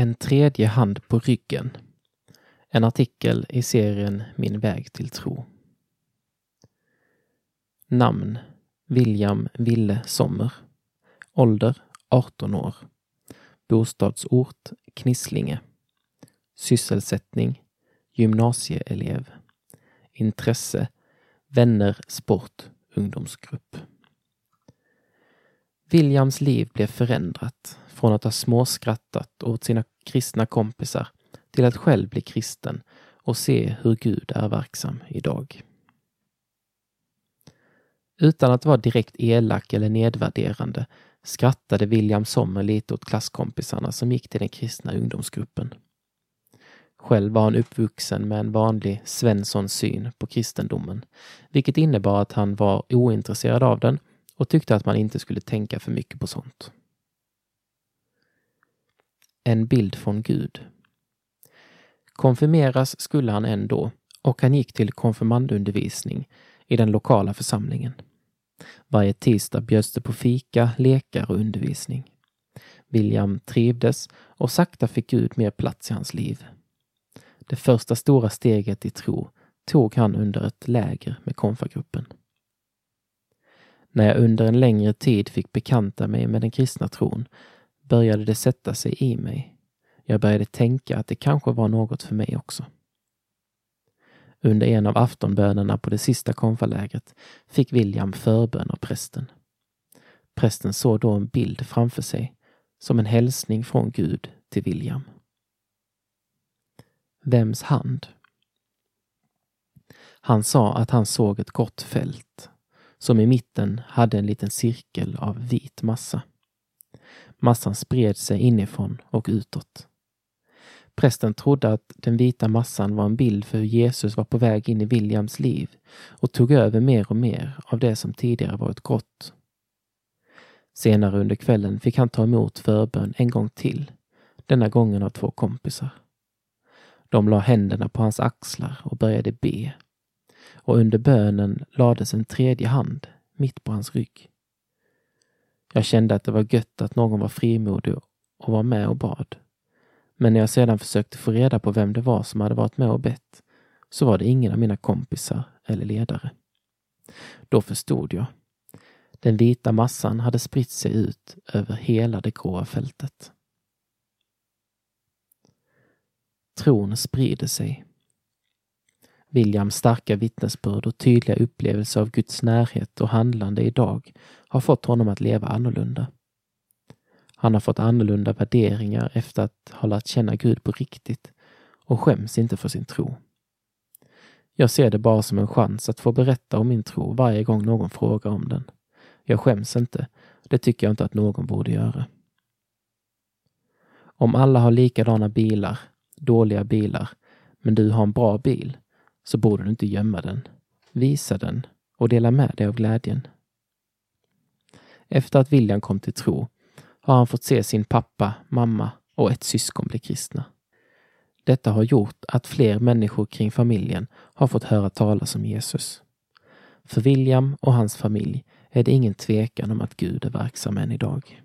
En tredje hand på ryggen. En artikel i serien Min väg till tro. Namn William Ville Sommer. Ålder 18 år. Bostadsort Knislinge. Sysselsättning Gymnasieelev. Intresse Vänner, sport, ungdomsgrupp. Williams liv blev förändrat från att ha småskrattat åt sina kristna kompisar till att själv bli kristen och se hur Gud är verksam idag. Utan att vara direkt elak eller nedvärderande skrattade William Sommer lite åt klasskompisarna som gick till den kristna ungdomsgruppen. Själv var han uppvuxen med en vanlig Svenssons syn på kristendomen, vilket innebar att han var ointresserad av den och tyckte att man inte skulle tänka för mycket på sånt. En bild från Gud. Konfirmeras skulle han ändå och han gick till konfirmandundervisning i den lokala församlingen. Varje tisdag bjöds det på fika, lekar och undervisning. William trivdes och sakta fick Gud mer plats i hans liv. Det första stora steget i tro tog han under ett läger med konfagruppen. När jag under en längre tid fick bekanta mig med den kristna tron började det sätta sig i mig. Jag började tänka att det kanske var något för mig också. Under en av aftonbönerna på det sista konfalägret fick William förbön av prästen. Prästen såg då en bild framför sig som en hälsning från Gud till William. Vems hand? Han sa att han såg ett kort fält som i mitten hade en liten cirkel av vit massa. Massan spred sig inifrån och utåt. Prästen trodde att den vita massan var en bild för hur Jesus var på väg in i Williams liv och tog över mer och mer av det som tidigare varit grått. Senare under kvällen fick han ta emot förbön en gång till, denna gången av två kompisar. De la händerna på hans axlar och började be. Och under bönen lades en tredje hand mitt på hans rygg. Jag kände att det var gött att någon var frimodig och var med och bad. Men när jag sedan försökte få reda på vem det var som hade varit med och bett så var det ingen av mina kompisar eller ledare. Då förstod jag. Den vita massan hade spritt sig ut över hela det gråa fältet. Tron sprider sig. Williams starka vittnesbörd och tydliga upplevelse av Guds närhet och handlande idag har fått honom att leva annorlunda. Han har fått annorlunda värderingar efter att ha lärt känna Gud på riktigt och skäms inte för sin tro. Jag ser det bara som en chans att få berätta om min tro varje gång någon frågar om den. Jag skäms inte. Det tycker jag inte att någon borde göra. Om alla har likadana bilar, dåliga bilar, men du har en bra bil, så borde du inte gömma den. Visa den och dela med dig av glädjen. Efter att William kom till tro har han fått se sin pappa, mamma och ett syskon bli kristna. Detta har gjort att fler människor kring familjen har fått höra talas om Jesus. För William och hans familj är det ingen tvekan om att Gud är verksam än idag.